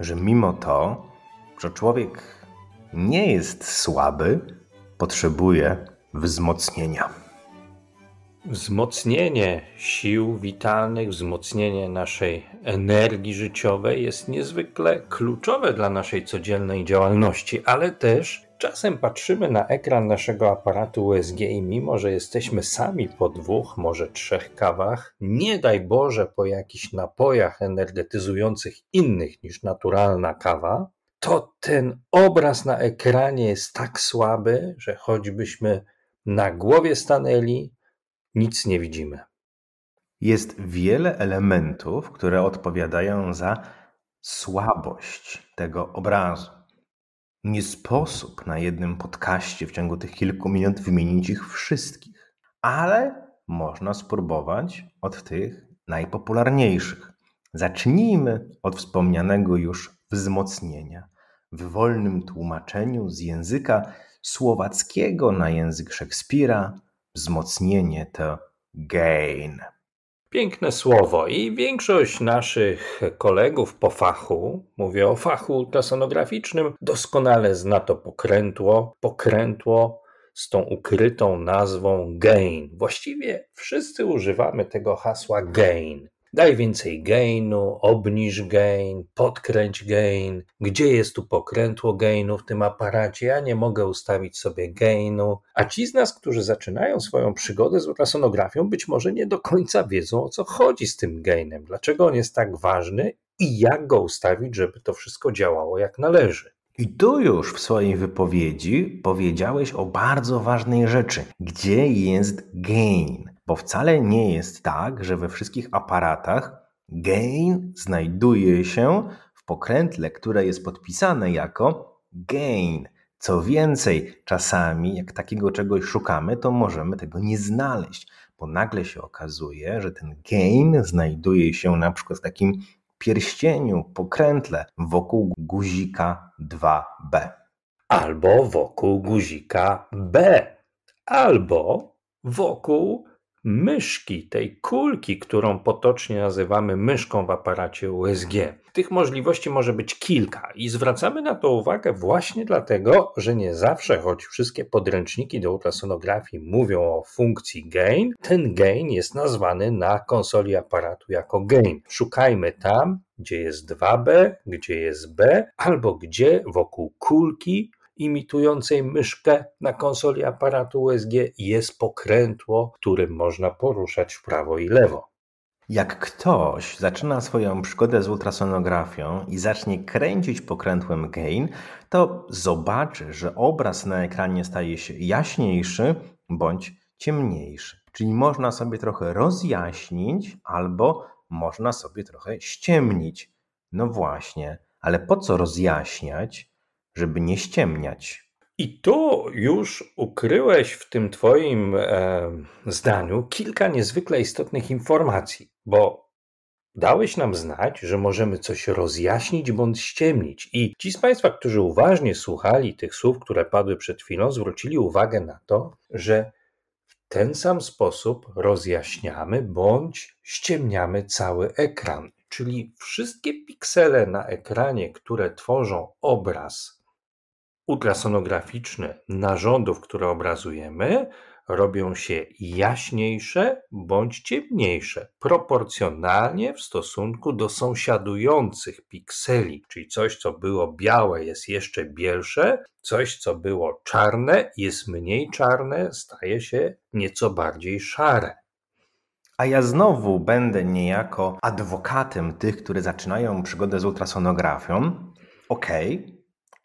że mimo to, że człowiek nie jest słaby, potrzebuje wzmocnienia. Wzmocnienie sił witalnych, wzmocnienie naszej energii życiowej jest niezwykle kluczowe dla naszej codziennej działalności, ale też czasem patrzymy na ekran naszego aparatu USG i mimo, że jesteśmy sami po dwóch, może trzech kawach, nie daj Boże po jakichś napojach energetyzujących innych niż naturalna kawa, to ten obraz na ekranie jest tak słaby, że choćbyśmy na głowie stanęli, nic nie widzimy. Jest wiele elementów, które odpowiadają za słabość tego obrazu. Nie sposób na jednym podcaście w ciągu tych kilku minut wymienić ich wszystkich, ale można spróbować od tych najpopularniejszych. Zacznijmy od wspomnianego już wzmocnienia w wolnym tłumaczeniu z języka słowackiego na język Szekspira wzmocnienie to gain. Piękne słowo i większość naszych kolegów po fachu, mówię o fachu ultrasonograficznym, doskonale zna to pokrętło, pokrętło z tą ukrytą nazwą gain. Właściwie wszyscy używamy tego hasła gain. Daj więcej gainu, obniż gain, podkręć gain. Gdzie jest tu pokrętło gainu w tym aparacie? Ja nie mogę ustawić sobie gainu. A ci z nas, którzy zaczynają swoją przygodę z ultrasonografią, być może nie do końca wiedzą o co chodzi z tym gainem, dlaczego on jest tak ważny i jak go ustawić, żeby to wszystko działało jak należy. I tu już w swojej wypowiedzi powiedziałeś o bardzo ważnej rzeczy. Gdzie jest gain? Bo wcale nie jest tak, że we wszystkich aparatach gain znajduje się w pokrętle, które jest podpisane jako gain. Co więcej, czasami jak takiego czegoś szukamy, to możemy tego nie znaleźć, bo nagle się okazuje, że ten gain znajduje się na przykład w takim pierścieniu, pokrętle wokół guzika 2B. Albo wokół guzika B, albo wokół myszki, tej kulki, którą potocznie nazywamy myszką w aparacie USG. Tych możliwości może być kilka i zwracamy na to uwagę właśnie dlatego, że nie zawsze, choć wszystkie podręczniki do ultrasonografii mówią o funkcji gain, ten gain jest nazwany na konsoli aparatu jako gain. Szukajmy tam, gdzie jest 2B, gdzie jest B, albo gdzie wokół kulki imitującej myszkę na konsoli aparatu USG jest pokrętło, którym można poruszać w prawo i lewo. Jak ktoś zaczyna swoją przygodę z ultrasonografią i zacznie kręcić pokrętłem gain, to zobaczy, że obraz na ekranie staje się jaśniejszy bądź ciemniejszy. Czyli można sobie trochę rozjaśnić albo można sobie trochę ściemnić. No właśnie, ale po co rozjaśniać, żeby nie ściemniać. I tu już ukryłeś w tym Twoim e, zdaniu kilka niezwykle istotnych informacji, bo dałeś nam znać, że możemy coś rozjaśnić bądź ściemnić. I ci z Państwa, którzy uważnie słuchali tych słów, które padły przed chwilą, zwrócili uwagę na to, że w ten sam sposób rozjaśniamy bądź ściemniamy cały ekran. Czyli wszystkie piksele na ekranie, które tworzą obraz ultrasonograficzne narządów, które obrazujemy, robią się jaśniejsze bądź ciemniejsze, proporcjonalnie w stosunku do sąsiadujących pikseli, czyli coś, co było białe, jest jeszcze bielsze, coś, co było czarne, jest mniej czarne, staje się nieco bardziej szare. A ja znowu będę niejako adwokatem tych, którzy zaczynają przygodę z ultrasonografią. Okej, okay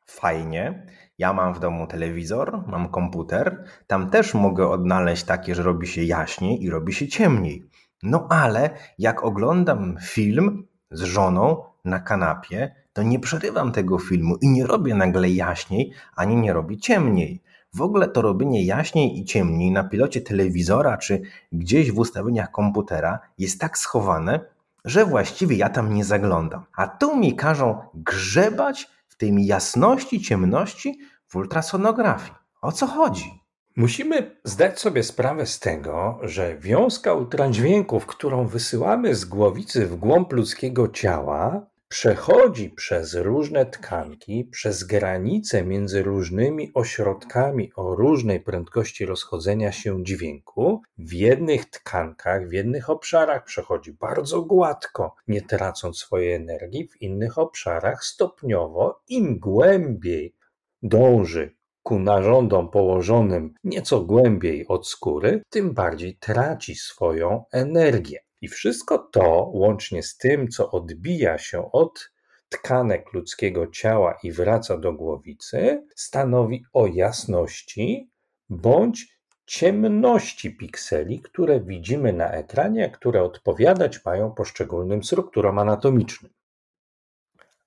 fajnie. Ja mam w domu telewizor, mam komputer, tam też mogę odnaleźć takie, że robi się jaśniej i robi się ciemniej. No ale jak oglądam film z żoną na kanapie, to nie przerywam tego filmu i nie robię nagle jaśniej, ani nie robię ciemniej. W ogóle to robienie jaśniej i ciemniej na pilocie telewizora czy gdzieś w ustawieniach komputera jest tak schowane, że właściwie ja tam nie zaglądam. A tu mi każą grzebać w tej jasności, ciemności w ultrasonografii. O co chodzi? Musimy zdać sobie sprawę z tego, że wiązka ultradźwięków, którą wysyłamy z głowicy w głąb ludzkiego ciała, przechodzi przez różne tkanki, przez granice między różnymi ośrodkami o różnej prędkości rozchodzenia się dźwięku. W jednych tkankach, w jednych obszarach przechodzi bardzo gładko, nie tracąc swojej energii, w innych obszarach stopniowo, im głębiej dąży ku narządom położonym nieco głębiej od skóry, tym bardziej traci swoją energię. I wszystko to, łącznie z tym, co odbija się od tkanek ludzkiego ciała i wraca do głowicy, stanowi o jasności bądź ciemności pikseli, które widzimy na ekranie, które odpowiadać mają poszczególnym strukturom anatomicznym.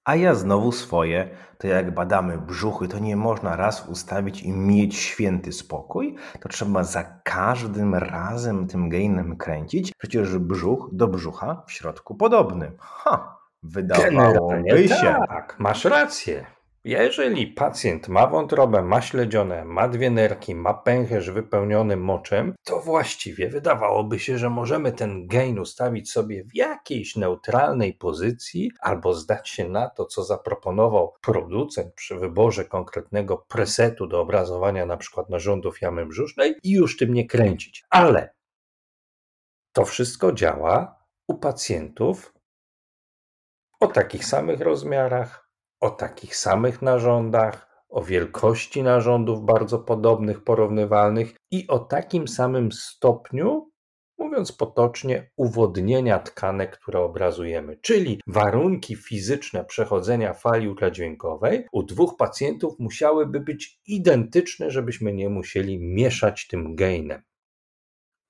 A ja znowu swoje, to jak badamy brzuchy, to nie można raz ustawić i mieć święty spokój, to trzeba za każdym razem tym gainem kręcić. Przecież brzuch do brzucha w środku podobny. Ha, wydawałoby się. Tak, masz rację. Jeżeli pacjent ma wątrobę, ma śledzione, ma dwie nerki, ma pęcherz wypełniony moczem, to właściwie wydawałoby się, że możemy ten gain ustawić sobie w jakiejś neutralnej pozycji albo zdać się na to, co zaproponował producent przy wyborze konkretnego presetu do obrazowania na przykład narządów jamy brzusznej i już tym nie kręcić. Ale to wszystko działa u pacjentów o takich samych rozmiarach, o takich samych narządach, o wielkości narządów bardzo podobnych, porównywalnych i o takim samym stopniu, mówiąc potocznie, uwodnienia tkanek, które obrazujemy, czyli warunki fizyczne przechodzenia fali ultradźwiękowej u dwóch pacjentów musiałyby być identyczne, żebyśmy nie musieli mieszać tym gainem.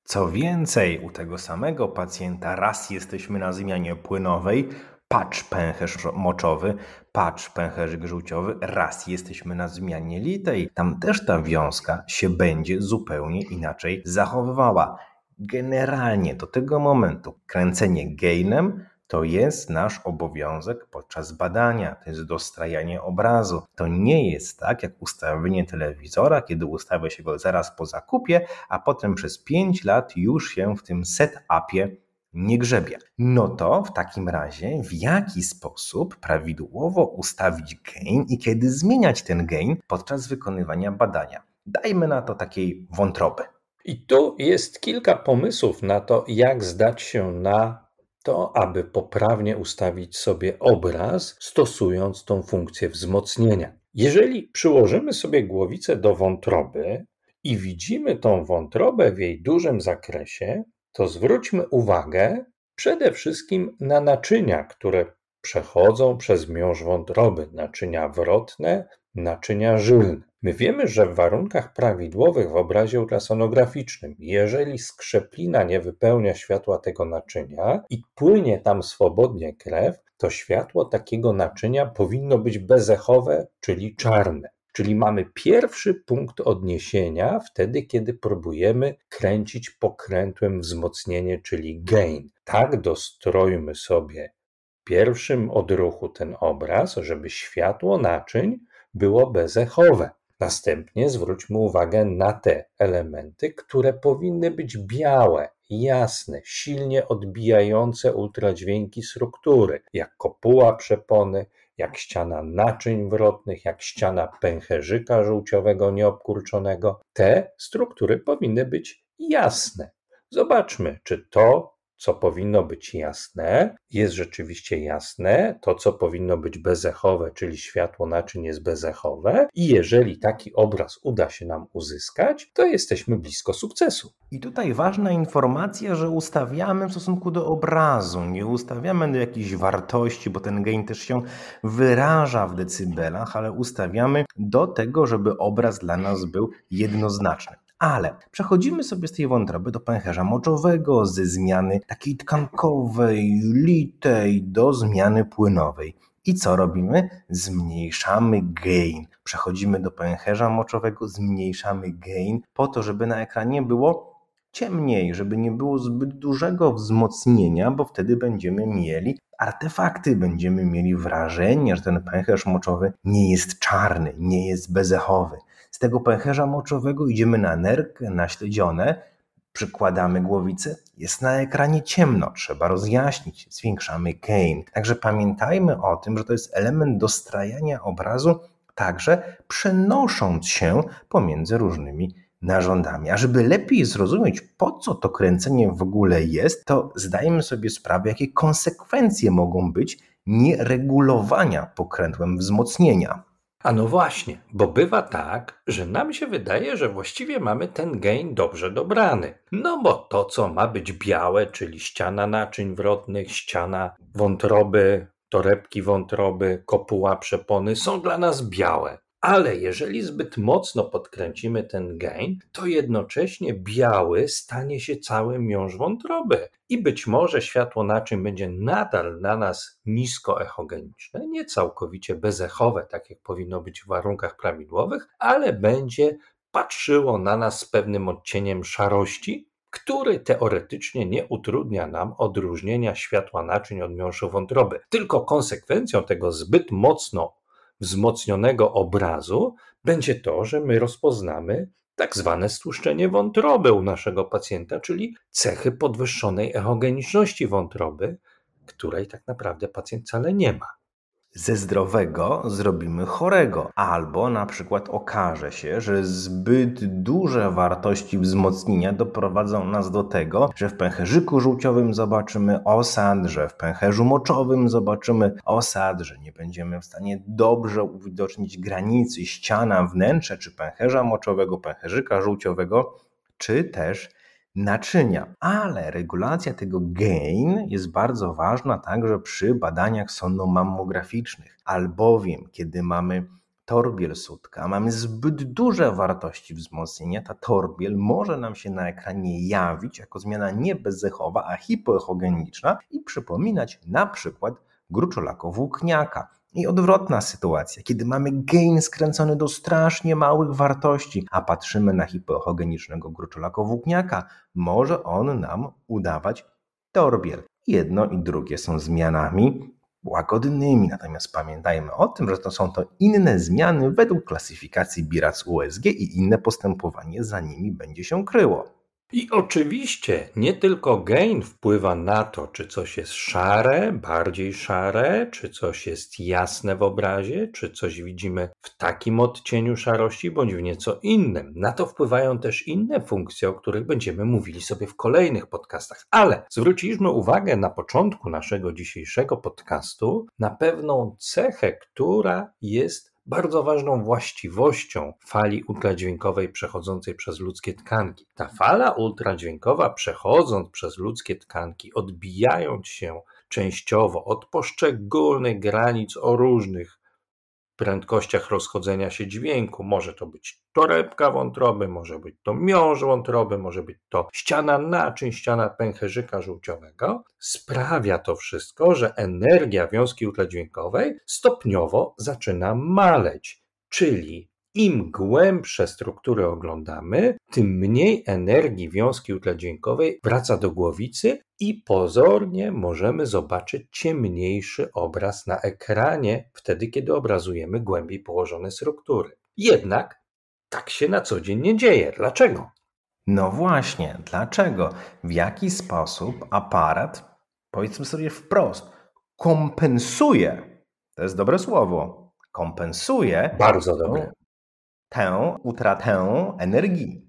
Co więcej, u tego samego pacjenta raz jesteśmy na zmianie płynowej, patrz pęcherz moczowy, patrz pęcherzyk żółciowy, raz jesteśmy na zmianie litej. Tam też ta wiązka się będzie zupełnie inaczej zachowywała. Generalnie do tego momentu kręcenie gainem to jest nasz obowiązek podczas badania, to jest dostrajanie obrazu. To nie jest tak jak ustawienie telewizora, kiedy ustawia się go zaraz po zakupie, a potem przez 5 lat już się w tym setupie nie grzebie. No to w takim razie w jaki sposób prawidłowo ustawić gain i kiedy zmieniać ten gain podczas wykonywania badania? Dajmy na to takiej wątroby. I tu jest kilka pomysłów na to, jak zdać się na to, aby poprawnie ustawić sobie obraz, stosując tą funkcję wzmocnienia. Jeżeli przyłożymy sobie głowicę do wątroby i widzimy tą wątrobę w jej dużym zakresie, to zwróćmy uwagę przede wszystkim na naczynia, które przechodzą przez miąższ wątroby, naczynia wrotne, naczynia żylne. My wiemy, że w warunkach prawidłowych w obrazie ultrasonograficznym, jeżeli skrzeplina nie wypełnia światła tego naczynia i płynie tam swobodnie krew, to światło takiego naczynia powinno być bezechowe, czyli czarne. Czyli mamy pierwszy punkt odniesienia wtedy, kiedy próbujemy kręcić pokrętłem wzmocnienie, czyli gain. Tak dostrojmy sobie w pierwszym odruchu ten obraz, żeby światło naczyń było bezechowe. Następnie zwróćmy uwagę na te elementy, które powinny być białe, jasne, silnie odbijające ultradźwięki struktury, jak kopuła przepony, jak ściana naczyń wrotnych, jak ściana pęcherzyka żółciowego nieobkurczonego. Te struktury powinny być jasne. Zobaczmy, czy to co powinno być jasne, jest rzeczywiście jasne, to co powinno być bezechowe, czyli światło naczyń jest bezechowe i jeżeli taki obraz uda się nam uzyskać, to jesteśmy blisko sukcesu. I tutaj ważna informacja, że ustawiamy w stosunku do obrazu, nie ustawiamy do jakiejś wartości, bo ten gain też się wyraża w decybelach, ale ustawiamy do tego, żeby obraz dla nas był jednoznaczny. Ale przechodzimy sobie z tej wątroby do pęcherza moczowego, ze zmiany takiej tkankowej, litej do zmiany płynowej. I co robimy? Zmniejszamy gain. Przechodzimy do pęcherza moczowego, zmniejszamy gain po to, żeby na ekranie było ciemniej, żeby nie było zbyt dużego wzmocnienia, bo wtedy będziemy mieli artefakty, będziemy mieli wrażenie, że ten pęcherz moczowy nie jest czarny, nie jest bezechowy. Z tego pęcherza moczowego idziemy na nerkę, na śledzione, przykładamy głowicę, jest na ekranie ciemno, trzeba rozjaśnić, zwiększamy gain. Także pamiętajmy o tym, że to jest element dostrajania obrazu, także przenosząc się pomiędzy różnymi narządami. A żeby lepiej zrozumieć, po co to kręcenie w ogóle jest, to zdajemy sobie sprawę, jakie konsekwencje mogą być nieregulowania pokrętłem wzmocnienia. A no właśnie, bo bywa tak, że nam się wydaje, że właściwie mamy ten gain dobrze dobrany. No bo to, co ma być białe, czyli ściana naczyń wrotnych, ściana wątroby, torebki wątroby, kopuła przepony, są dla nas białe. Ale jeżeli zbyt mocno podkręcimy ten gain, to jednocześnie biały stanie się cały miąższ wątroby. I być może światło naczyń będzie nadal na nas nisko echogeniczne, nie całkowicie bezechowe, tak jak powinno być w warunkach prawidłowych, ale będzie patrzyło na nas z pewnym odcieniem szarości, który teoretycznie nie utrudnia nam odróżnienia światła naczyń od miąższu wątroby. Tylko konsekwencją tego zbyt mocno wzmocnionego obrazu będzie to, że my rozpoznamy tak zwane stłuszczenie wątroby u naszego pacjenta, czyli cechy podwyższonej echogeniczności wątroby, której tak naprawdę pacjent wcale nie ma ze zdrowego zrobimy chorego, albo na przykład okaże się, że zbyt duże wartości wzmocnienia doprowadzą nas do tego, że w pęcherzyku żółciowym zobaczymy osad, że w pęcherzu moczowym zobaczymy osad, że nie będziemy w stanie dobrze uwidocznić granicy, ściana, wnętrze czy pęcherza moczowego, pęcherzyka żółciowego, czy też naczynia. Ale regulacja tego gain jest bardzo ważna także przy badaniach sonomammograficznych, albowiem kiedy mamy torbiel sutka, mamy zbyt duże wartości wzmocnienia, ta torbiel może nam się na ekranie jawić jako zmiana nie bezzechowa, a hipoechogeniczna i przypominać na przykład gruczolako-włókniaka. I odwrotna sytuacja, kiedy mamy gain skręcony do strasznie małych wartości, a patrzymy na hipoechogenicznego gruczolaka-włókniaka, może on nam udawać torbiel. Jedno i drugie są zmianami łagodnymi, natomiast pamiętajmy o tym, że to są to inne zmiany według klasyfikacji BIRAC USG i inne postępowanie za nimi będzie się kryło. I oczywiście nie tylko gain wpływa na to, czy coś jest szare, bardziej szare, czy coś jest jasne w obrazie, czy coś widzimy w takim odcieniu szarości, bądź w nieco innym. Na to wpływają też inne funkcje, o których będziemy mówili sobie w kolejnych podcastach. Ale zwróciliśmy uwagę na początku naszego dzisiejszego podcastu na pewną cechę, która jest bardzo ważną właściwością fali ultradźwiękowej przechodzącej przez ludzkie tkanki. Ta fala ultradźwiękowa przechodząc przez ludzkie tkanki, odbijając się częściowo od poszczególnych granic o różnych prędkościach rozchodzenia się dźwięku. Może to być torebka wątroby, może być to miąższ wątroby, może być to ściana naczyń, ściana pęcherzyka żółciowego. Sprawia to wszystko, że energia wiązki ultradźwiękowej stopniowo zaczyna maleć, czyli im głębsze struktury oglądamy, tym mniej energii wiązki ultradźwiękowej wraca do głowicy i pozornie możemy zobaczyć ciemniejszy obraz na ekranie, wtedy kiedy obrazujemy głębiej położone struktury. Jednak tak się na co dzień nie dzieje. Dlaczego? No właśnie, dlaczego? W jaki sposób aparat, powiedzmy sobie wprost, kompensuje, to jest dobre słowo, kompensuje bardzo dobre tę utratę energii.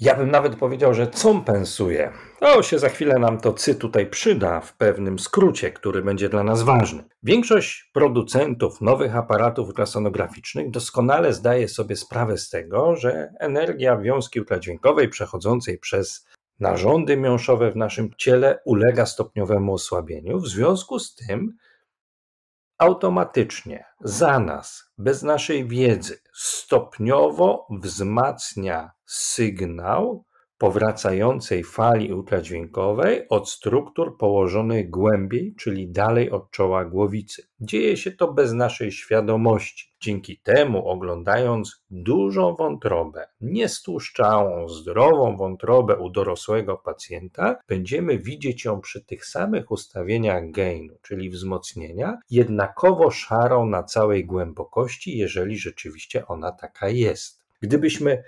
Ja bym nawet powiedział, że compensuje. O, się za chwilę nam to cy tutaj przyda w pewnym skrócie, który będzie dla nas ważny. Większość producentów nowych aparatów ultrasonograficznych doskonale zdaje sobie sprawę z tego, że energia wiązki ultradźwiękowej przechodzącej przez narządy miąższowe w naszym ciele ulega stopniowemu osłabieniu. W związku z tym automatycznie za nas, bez naszej wiedzy, stopniowo wzmacnia sygnał powracającej fali ultradźwiękowej od struktur położonych głębiej, czyli dalej od czoła głowicy. Dzieje się to bez naszej świadomości. Dzięki temu, oglądając dużą wątrobę, niestłuszczałą, zdrową wątrobę u dorosłego pacjenta, będziemy widzieć ją przy tych samych ustawieniach gainu, czyli wzmocnienia, jednakowo szarą na całej głębokości, jeżeli rzeczywiście ona taka jest. Gdybyśmy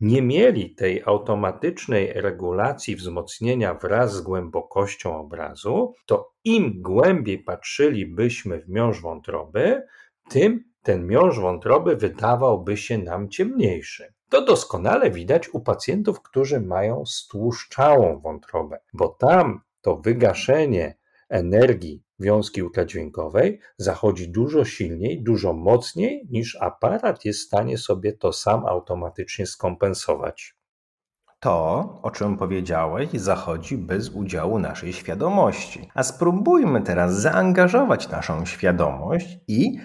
nie mieli tej automatycznej regulacji wzmocnienia wraz z głębokością obrazu, to im głębiej patrzylibyśmy w miąższ wątroby, tym ten miąższ wątroby wydawałby się nam ciemniejszy. To doskonale widać u pacjentów, którzy mają stłuszczałą wątrobę, bo tam to wygaszenie energii wiązki ultradźwiękowej zachodzi dużo silniej, dużo mocniej niż aparat jest w stanie sobie to sam automatycznie skompensować. To, o czym powiedziałeś, zachodzi bez udziału naszej świadomości. A spróbujmy teraz zaangażować naszą świadomość i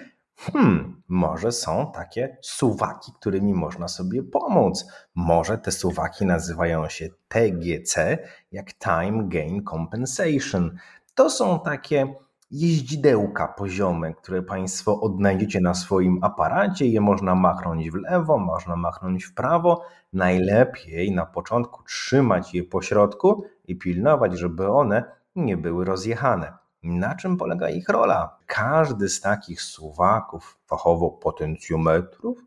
Hmm, może są takie suwaki, którymi można sobie pomóc. Może te suwaki nazywają się TGC, jak Time Gain Compensation. To są takie jeździdełka poziome, które Państwo odnajdziecie na swoim aparacie. Je można machnąć w lewo, można machnąć w prawo. Najlepiej na początku trzymać je po środku i pilnować, żeby one nie były rozjechane. Na czym polega ich rola? Każdy z takich suwaków, fachowo potencjometrów,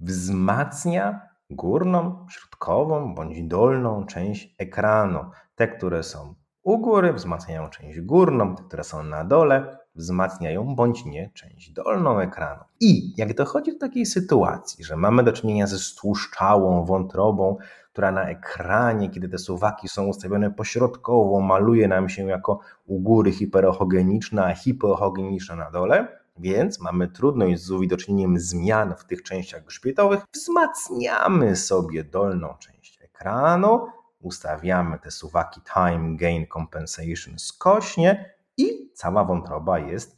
wzmacnia górną, środkową bądź dolną część ekranu. Te, które są u góry wzmacniają część górną, te, które są na dole wzmacniają bądź nie część dolną ekranu. I jak dochodzi do takiej sytuacji, że mamy do czynienia ze stłuszczałą wątrobą, która na ekranie, kiedy te suwaki są ustawione pośrodkowo, maluje nam się jako u góry hiperochogeniczna, a hipochogeniczna na dole, więc mamy trudność z uwidoczeniem zmian w tych częściach grzbietowych, wzmacniamy sobie dolną część ekranu, ustawiamy te suwaki Time Gain Compensation skośnie i cała wątroba jest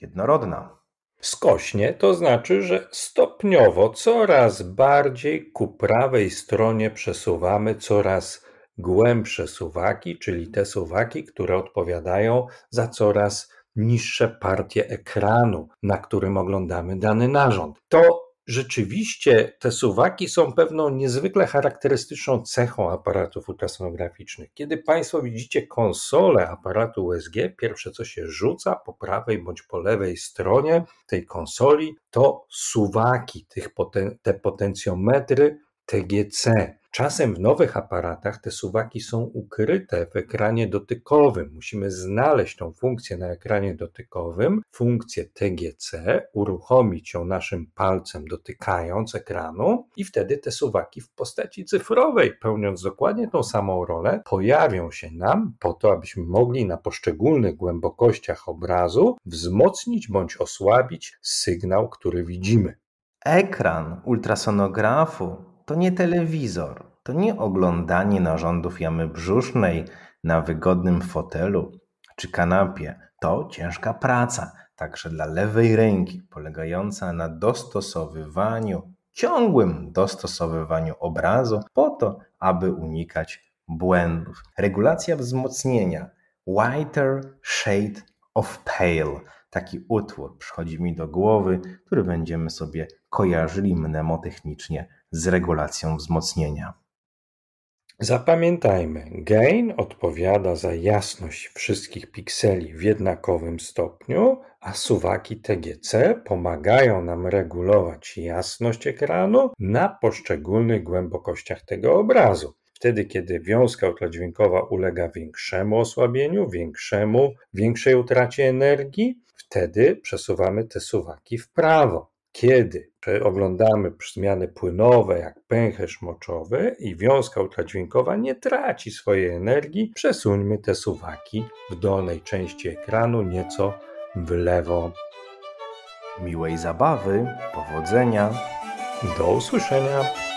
jednorodna. Skośnie to znaczy, że stopniowo coraz bardziej ku prawej stronie przesuwamy coraz głębsze suwaki, czyli te suwaki, które odpowiadają za coraz niższe partie ekranu, na którym oglądamy dany narząd. To Rzeczywiście te suwaki są pewną niezwykle charakterystyczną cechą aparatów ultrasonograficznych. Kiedy Państwo widzicie konsolę aparatu USG, pierwsze co się rzuca po prawej bądź po lewej stronie tej konsoli to suwaki, tych poten te potencjometry TGC. Czasem w nowych aparatach te suwaki są ukryte w ekranie dotykowym. Musimy znaleźć tą funkcję na ekranie dotykowym, funkcję TGC, uruchomić ją naszym palcem dotykając ekranu i wtedy te suwaki w postaci cyfrowej, pełniąc dokładnie tą samą rolę, pojawią się nam po to, abyśmy mogli na poszczególnych głębokościach obrazu wzmocnić bądź osłabić sygnał, który widzimy. Ekran ultrasonografu to nie telewizor, to nie oglądanie narządów jamy brzusznej na wygodnym fotelu czy kanapie. To ciężka praca, także dla lewej ręki, polegająca na dostosowywaniu, ciągłym dostosowywaniu obrazu, po to, aby unikać błędów. Regulacja wzmocnienia. Whiter Shade of Pale. Taki utwór przychodzi mi do głowy, który będziemy sobie kojarzyli mnemotechnicznie z regulacją wzmocnienia. Zapamiętajmy, gain odpowiada za jasność wszystkich pikseli w jednakowym stopniu, a suwaki TGC pomagają nam regulować jasność ekranu na poszczególnych głębokościach tego obrazu. Wtedy, kiedy wiązka ultradźwiękowa ulega większemu osłabieniu, większemu, większej utracie energii, wtedy przesuwamy te suwaki w prawo. Kiedy oglądamy zmiany płynowe, jak pęcherz moczowy i wiązka ultradźwiękowa nie traci swojej energii, przesuńmy te suwaki w dolnej części ekranu nieco w lewo. Miłej zabawy, powodzenia. Do usłyszenia.